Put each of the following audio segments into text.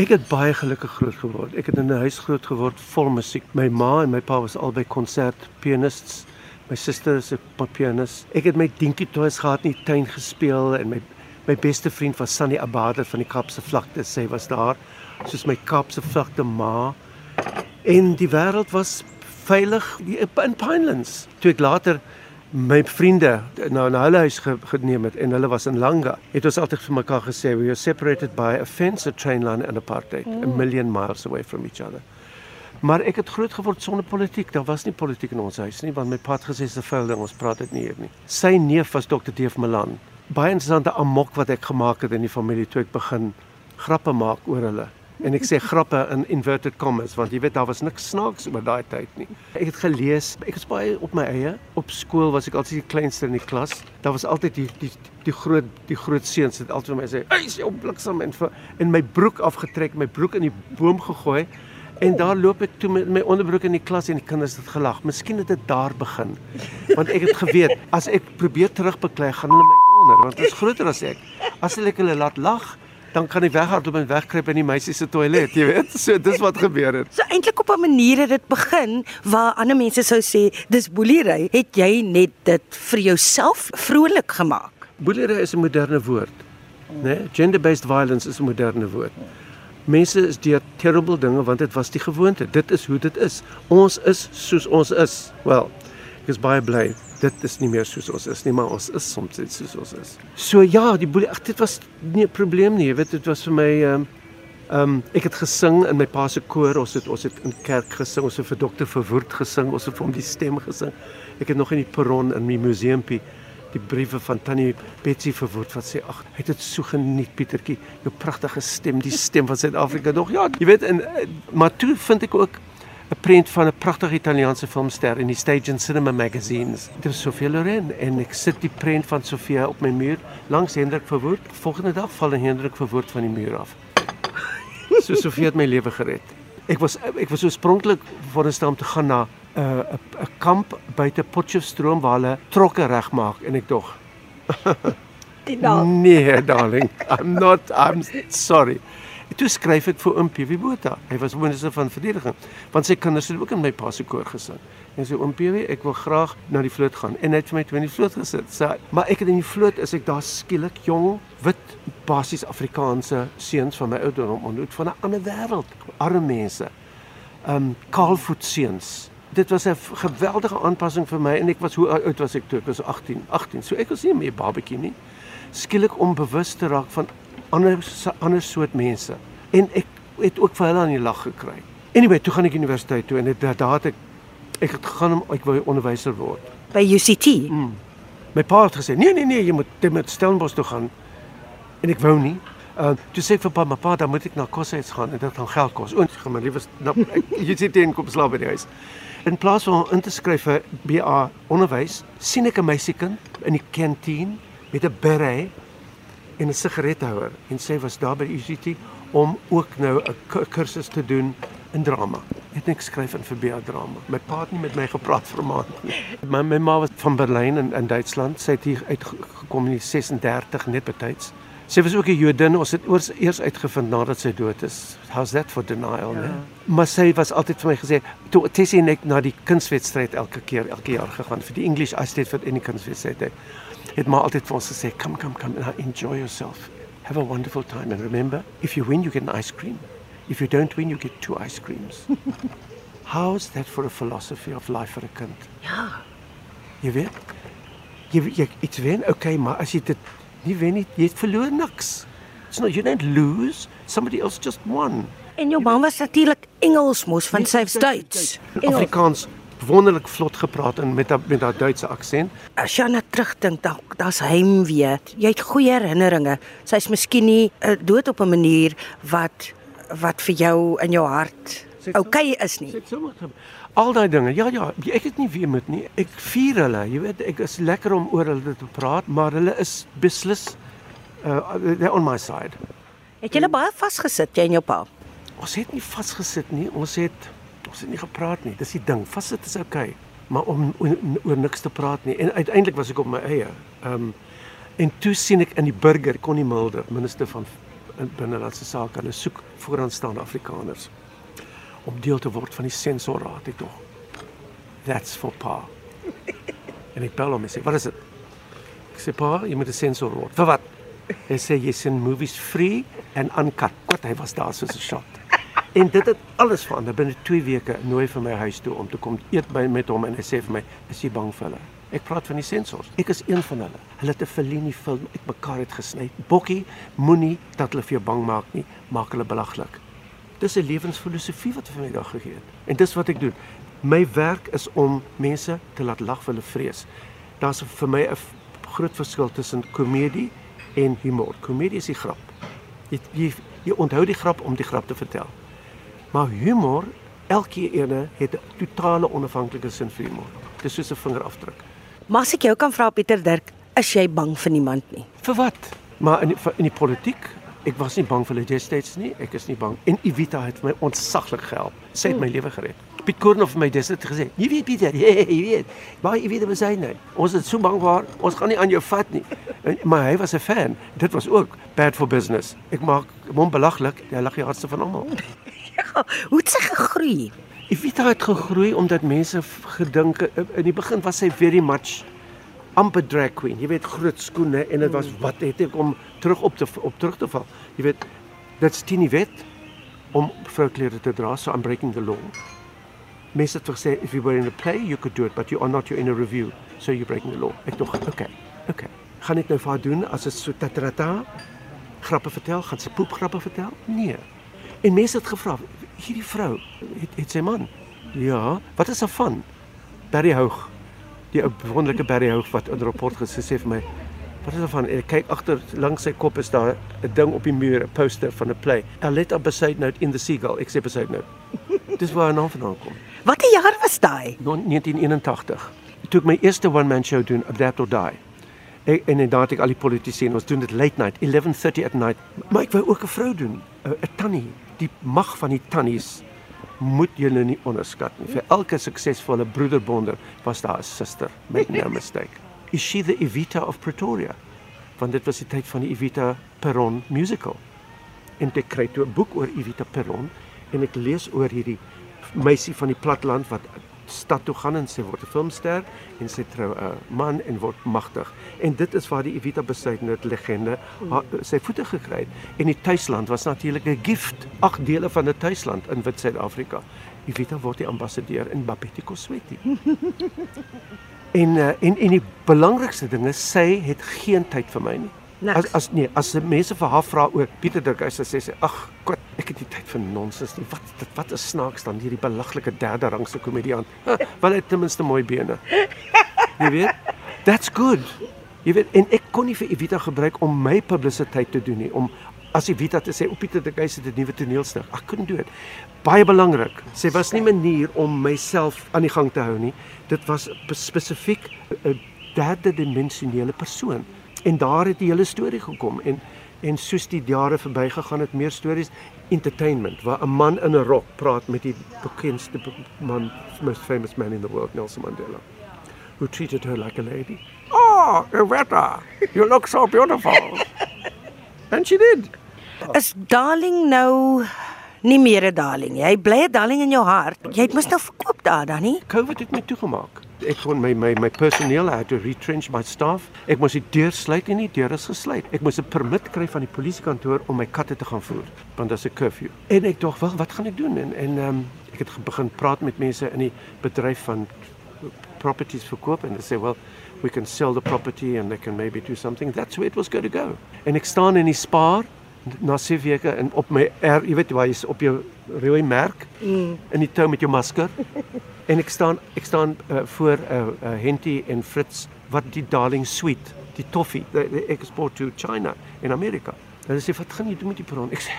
Ek het baie gelukkig groot geword. Ek het in 'n huis groot geword vol musiek. My ma en my pa was albei konsertpianists. My suster is 'n pianis. Ek het my dinkie toys gehad in die tuin gespeel en my my beste vriend was Sunny Abada van die Kaapse vlakte. Sy was daar soos my Kaapse vlakte ma. En die wêreld was veilig in Pinelands. Toe ek later my vriende nou na hulle huis ge, geneem het en hulle was in Langa. Het ons altyd vir mekaar gesê we are separated by a fence, a train line and apartheid, mm. a million miles away from each other. Maar ek het groot geword sonder politiek. Daar was nie politiek in ons huis nie want my pa het gesê se vuil ding ons praat dit nie hier nie. Sy neef was Dr. Deef Malan. Baie interessante amok wat ek gemaak het in die familie toe ek begin grappe maak oor hulle en ek sê grappe in inverted commas want jy weet daar was niks snaaks oor daai tyd nie. Ek het gelees, ek was baie op my eie. Op skool was ek altyd die kleinste in die klas. Daar was altyd die die die groot die groot seuns het altyd vir my sê, "Ey, jy bliksem en vir in my broek afgetrek, my broek in die boom gegooi." En daar loop ek toe met my onderbroek in die klas en die kinders het gelag. Miskien het dit daar begin. Want ek het geweet as ek probeer terugbeklei, gaan hulle my donder want dit is groter as ek. As ek hulle laat lag, dan kan ek weghardloop en wegkruip in die meisie se toilet, jy weet. So dis wat gebeur het. So eintlik op 'n manier het dit begin waar ander mense sou sê dis boelery, het jy net dit vir jouself vrolik gemaak. Boelery is 'n moderne woord. Né? Nee? Gender-based violence is 'n moderne woord. Mense is deur terrible dinge want dit was die gewoonte. Dit is hoe dit is. Ons is soos ons is. Wel, ek is baie bly dit is nie meer soos ons is nie, maar ons is soms net soos ons is. So ja, die boelie, ag dit was nie 'n probleem nie, jy weet dit was vir my ehm um, ehm um, ek het gesing in my pa se koor, ons het ons het in kerk gesing, ons het vir dokter Verwoerd gesing, ons het vir hom die stem gesing. Ek het nog in die perron in my museumpie die briewe van tannie Betsy Verwoerd wat sê ag, hy het dit so geniet Pietertjie, jou pragtige stem, die stem van Suid-Afrika nog. Ja, jy weet en eh, maar toe vind ek ook 'n prent van 'n pragtige Italiaanse filmster in die Stage and Cinema magazines. Dit is Sofia Loren en ek sit die prent van Sofia op my muur langs Hendrik Verwoerd. Volgende dag val Hendrik Verwoerd van die muur af. So Sofia het my lewe gered. Ek was ek was oorspronklik voorgestel om te gaan na 'n uh, 'n kamp buite Potchefstroom waar hulle trokke regmaak en ek dog Nee, darling. I'm not I'm sorry. En toe skryf ek vir oom PW Botha. Hy was minister van verdediging. Want sy kinders het ook in my pa se koor gesing. En sê oom PW, ek wil graag na die vloot gaan. En hy het vir my toe in die vloot gesit. Sê, maar ek het in die vloot is ek daar skielik jong, wit, basies Afrikaanse seuns van my ouderdom ontmoet van 'n ander wêreld. Arme mense. Um kaalvoet seuns. Dit was 'n geweldige aanpassing vir my en ek was hoe oud was ek toe? Ek was 18, 18. So ek was nie meer babatjie nie. Skielik onbewus te raak van ander ander soort mense. En ek het ook vir hulle aan die lag gekry. Anyway, toe gaan ek universiteit toe en dit daar het ek ek het gegaan om ek wou onderwyser word by UCT. Mm. My pa het gesê, "Nee, nee, nee, jy moet dit met Stellenbosch toe gaan." En ek wou nie. Uh, toe sê ek vir pa, "Maar pa, dan moet ek na Koshuis gaan en dit gaan geld kos." Ons gaan maar liewer na UCT en kom slaap by die huis. In plaas van in te skryf vir BA onderwys, sien ek 'n meisiekind in die kantien met 'n beret en 'n sigarethouer en sê was daar by UCT om ook nou 'n kursus te doen in drama. Het ek skryf in vir BA drama. My pa het nie met my gepraat vir 'n maand nie. My my ma was van Berlyn in in Duitsland. Sy het hier uitgekom in 36 net betyds. Sy was ook 'n Jodin. Ons het oors eers uitgevind nadat sy dood is. How's that for denial, ja. né? Maar sy was altyd vir my gesê, toe Tessie en ek na die kunswedstryd elke keer elke jaar gegaan vir die English State vir any kunswedstryd het maar altyd vir ons gesê come come come and enjoy yourself. Have a wonderful time. And remember if you win you get an ice cream. If you don't win you get two ice creams. How's that for a philosophy of life for a kind ja. Jy weet jy jy iets wen okay maar as jy dit nie wen nie jy het verloor niks. It's not you don't lose. Somebody else just won. En jou man was natuurlik Engels mos van sy Duits. Afrikaans wonderlik vlot gepraat en met met daai Duitse aksent. As jy net terugdink, dan daar's heimwee. Jy het goeie herinneringe. Sy's miskien nie uh, dood op 'n manier wat wat vir jou in jou hart okay is nie. Al daai dinge. Ja ja, ek het nie weer met nie. Ek vier hulle. Jy weet, ek is lekker om oor hulle te praat, maar hulle is beslis uh on my side. Het jy baie vasgesit jy en jou pa? Ons het nie vasgesit nie. Ons het ons het nie gepraat nie. Dis die ding. Vassit is okay, maar om oor niks te praat nie. En uiteindelik was ek op my eie. Ehm um, en toe sien ek in die burger Connie Mulder, minister van in binnelandse sake. Hulle soek vooraanstaande Afrikaners om deel te word van die sensorraad ek tog. That's for pa. En ek bel hom en sê, "Wat is dit?" Ek sê, "Pa, jy moet 'n sensor word." "Vir wat?" Hy sê, "Jy sien movies free and uncut." Wat hy was daar soos 'n shot. En dit het alles verander binne 2 weke nooi vir my huis toe om te kom eet by met hom en hy sê vir my, "Is jy bang vir hulle?" Ek praat van die sensors. Ek is een van hulle. Hulle het 'n Fellini film uitmekaar het gesny. Bokkie, moenie dat hulle vir jou bang maak nie, maak hulle belaglik. Dis 'n lewensfilosofie wat vir my daag gegee het. En dis wat ek doen. My werk is om mense te laat lag vir hulle vrees. Daar's vir my 'n groot verskil tussen komedie en humor. Komedie is die grap. Jy, jy onthou die grap om die grap te vertel. Maar humor, elke ene het 'n totale onafhanklike sin vir humor. Dis soos 'n vingerafdruk. Maar as ek jou kan vra Pieter Dirk, is jy bang vir niemand nie? Vir wat? Maar in die, in die politiek, ek was nie bang vir hulle destyds nie. Ek is nie bang. En Evita het my ontsaglik gehelp. Sy het my lewe gered. Piet Koornhof vir my dis het gesê. Jy weet Pieter, jy, jy weet. Maar jy weet wat sy nou. Ons is so bang vir ons gaan nie aan jou vat nie. En, maar hy was 'n fan. Dit was ook bad for business. Ek maak hom belaglik. Hy lag die hardste van almal. Hoe het sy gegroei? Evita het gegroei omdat mense gedink in die begin was sy very much amper drag queen. Jy weet groot skoene en dit was wat het ek om terug op te op terug te val. Jy weet dit's tien wet om vrouklere te dra so I'm breaking the law. Mense het gesê if you were in a play you could do it but you are not you're in a review so you're breaking the law. Ek dink okay. Okay. Gaan ek nou vir haar doen as dit so tatrata grappe vertel, gaan sy poep grappe vertel? Nee. En mense het gevra, hierdie vrou het het sy man. Ja, wat is haar van? Barry Houg. Die ou wonderlike Barry Houg wat in 'n rapport gesê vir my, wat is haar van? Ek kyk agter langs sy kop is daar 'n ding op die muur, 'n poster van 'n play. Aletta beside note in the seagull. Ek sê beside note. Dis waar haar naam vandaan kom. Watter jaar was daai? 1981. Toe ek my eerste one man show doen, Adapt or Die. Ek, en inderdaad ek al die politici en ons doen dit late night, 11:30 at night. Maar ek wou ook 'n vrou doen, 'n tannie. Die mag van die tannies moet julle nie onderskat nie. Vir elke suksesvolle broederbonder was daar 'n suster, make no mistake. Is she the Evita of Pretoria? Want dit was die tyd van die Evita Perron musical. En ek kry toe 'n boek oor Evita Perron en ek lees oor hierdie meisie van die platteland wat stad toe gaan en sy word 'n filmster en sy trou 'n man en word magtig. En dit is waar die Evita Besuidnout legende haar, sy voete gekry het. En die tuisland was natuurlik 'n gift, agt dele van 'n tuisland in Wit Suid-Afrika. Evita word die ambassadeur in Bapeti Kosweti. en uh, en en die belangrikste ding is sy het geen tyd vir my nie. Niks. As as nee, as mense vir haar vra oor Pieter Dirk, sy sê sy ag, God, ek het nie tyd vir nonsens nie. Wat dit wat is snaaks dan hierdie belaglike derde rangse komediant. Wel hy het ten minste mooi bene. Jy weet? That's good. Jy weet en ek kon nie vir Evita gebruik om my publisiteit te doen nie, om as Evita te sê op Pieter Dirk het 'n nuwe toneelstuk. Ek kon doen dit. Baie belangrik. Sy was nie 'n manier om myself aan die gang te hou nie. Dit was spesifiek 'n derde dimensionele persoon en daar het die hele storie gekom en en soos die jare verbygegaan het meer stories entertainment waar 'n man in 'n rok praat met die bekendste man most famous man in the world Nelson Mandela who treated her like a lady oh Evetta you look so beautiful and she did Is darling nou nie meer 'n darling nie. Hy bly 'n darling in jou hart. Jy het mos nou verkoop daar dan nie? COVID het my toegemaak ek kon my my my personeel I had to retrench my staff. Ek moes die deur sluit en die deur is gesluit. Ek moes 'n permit kry van die polisiekantoor om my katte te gaan voer want daar's 'n curfew. En ek dink, "Wel, wat gaan ek doen?" En en ehm um, ek het begin praat met mense in die bedryf van properties verkoop en hulle sê, "Well, we can sell the property and they can maybe do something." That's where it was going to go. En ek staan in die spaar na se weke en op my er, jy weet waar jy's op jou rooi merk mm. in die tou met jou masker. En ek staan ek staan uh, voor uh, uh, Henty en Fritz wat die Darling Sweet, die toffee, die export to China en Amerika. Hulle sê wat gaan jy doen met die perron? Ek sê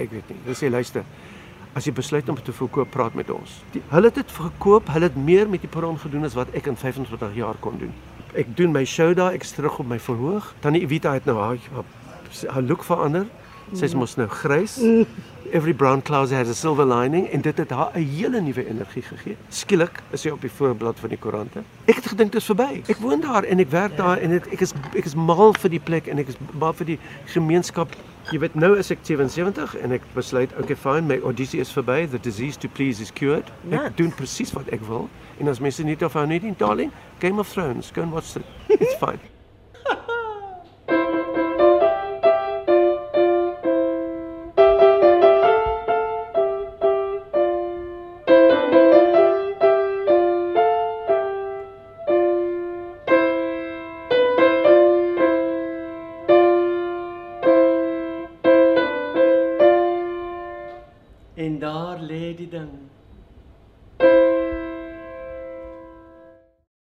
ek weet nie. Hulle sê luister, as jy besluit om te verkoop, praat met ons. Die, hulle het dit verkoop, hulle het meer met die perron gedoen as wat ek in 25 jaar kon doen. Ek doen my show daar, ek terug op my verhoog. Tannie Evita het nou haar haar look verander. Sy's mos nou grys. Every brown cloud has a silver lining en dit het haar 'n hele nuwe energie gegee. Skielik is sy op die voorblad van die koerante. Ek het gedink dit is verby. Ek woon daar en ek werk daar en het, ek is ek is mal vir die plek en ek is mal vir die gemeenskap Jy weet nou is ek 77 en ek besluit okay fine my audisie is verby the disease to please is cured. Ek doen presies wat ek wil en as mense nie daarvan nie, nie darling, Game of Thrones, go and watch it. It's fine. En